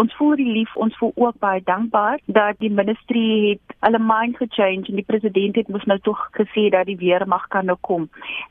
Ons voel relief, ons voel ook baie dankbaar dat die ministerie het hulle mind gechange en die president het mos nou tog gesê dat die weermag kan nou kom.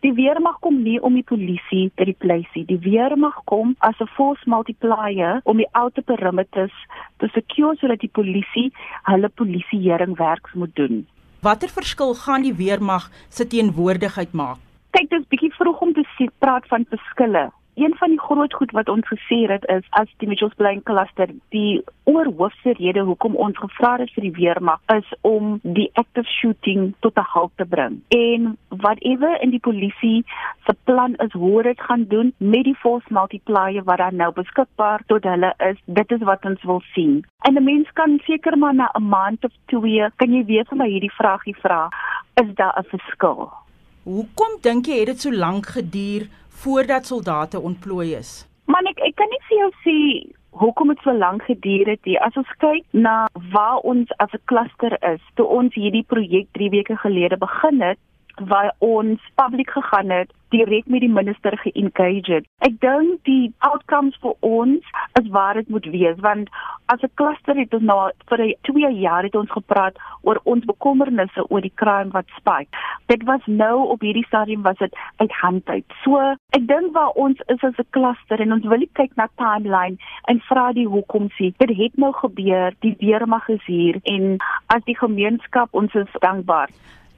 Die weermag kom nie om die polisie te replace nie. Die weermag kom as 'n force multiplier om die outer perimeters te secure sodat die polisie hulle polisieering werk moet doen. Watter verskil gaan die weermag se teenwoordigheid maak? Kyk, dit is bietjie vroeg om te sê praat van verskille een van die groot goed wat ons gesê het is as die Mitchells Plain cluster die oorhoofse rede hoekom ons gevra het vir die weermag is om die active shooting tot 'n halt te bring. En whatever in die polisie se plan is hoe dit gaan doen met die force multiplier wat daar nou beskikbaar tot hulle is, dit is wat ons wil sien. En 'n mens kan seker maar na 'n maand of twee kan jy weer vir my hierdie vragie vra, is daar 'n verskil? Hoekom dink jy het dit so lank geduur voordat soldate ontplooi is? Man ek ek kan nie vir jou sê hoekom dit so lank geduur het nie. As ons kyk na waar ons as 'n kluster is, toe ons hierdie projek 3 weke gelede begin het, waar ons publiek gegaan het direk met die minister geengage het. Ek dink die outcomes vir ons is waar dit moet wees want as 'n kluster het ons nou vir 2 jaar het ons gepraat oor ons bekommernisse oor die crime wat spike. Dit was nou op hierdie stadium was dit uit hand uit. So ek dink waar ons is as 'n kluster en ons wil kyk na timeline en vra die hoekom sê dit het nou gebeur, die weermag is hier en as die gemeenskap ons is dankbaar.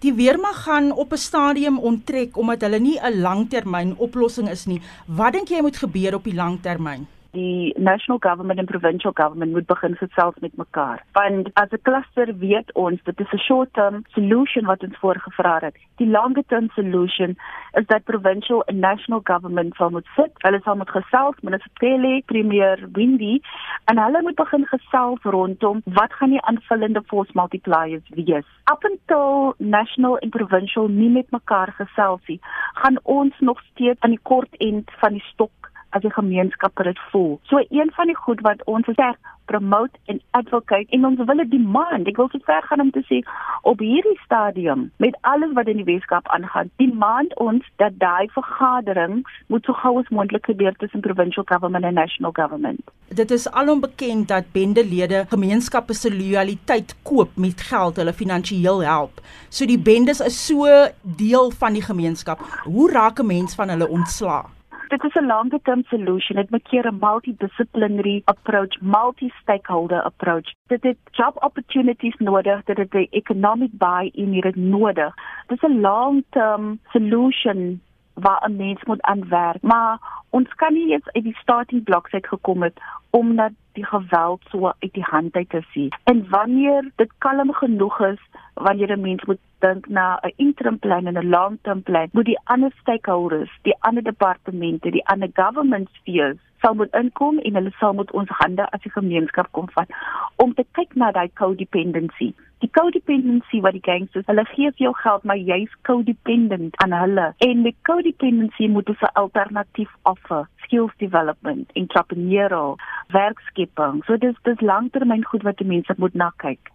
Die weermag gaan op 'n stadium onttrek omdat hulle nie 'n langtermyn oplossing is nie. Wat dink jy moet gebeur op die langtermyn? Die national government en provincial government moet begin gesels met mekaar. Want as 'n cluster weet ons dit is 'n short-term solution wat ons voorgevra het. Die longer-term solution is dat provincial en national government sal moet sit. Hulle sal moet gesels minister Kelly, premier Windy en hulle moet begin gesels rondom wat gaan die aanvullende force multipliers wees. Up until national en provincial nie met mekaar gesels nie, gaan ons nog steeds aan die kort end van die stok as 'n gemeenskap dit voel. So een van die goed wat ons sê promote en advocate en ons wil dit demand. Ek wil so ver gaan om te sê op hierdie stadium met alles wat in die Weskaap aangaan, demand ons dat daai vergadering moet so gou as moontlik gebeur tussen provincial government en national government. Dit is alom bekend dat bendelede gemeenskappe se loyaliteit koop met geld, hulle finansiëel help. So die bendes is so deel van die gemeenskap. Hoe raak 'n mens van hulle ontslaa? Dit is 'n longer term solution. Dit moet keer 'n multidisciplinary approach, multi-stakeholder approach. Dit het job opportunities nodig, dit het 'n economic buy-in hier nodig. Dit is 'n long term solution waar 'n mens moet aanwerk. Maar ons kan nie eens uit die starting blocks uit gekom het om dat die geweld so uit die hand uit te sien. En wanneer dit kalm genoeg is, wanneer 'n mens moet dink na 'n interim plan en 'n long-term plan, moet die ander stakeholders, die ander departemente, die ander government spheres sal moet inkom en hulle sal moet ons hande as 'n gemeenskap kom vat om te kyk na daai codependency. Die codependency wat die gangsters, hulle gee vir jou geld, maar jy's codependent aan hulle. En die codependency moet 'n alternatief offer, skills development, entrepreneurial, werkskepping. So dis dis langtermyn goed wat die mense moet na kyk.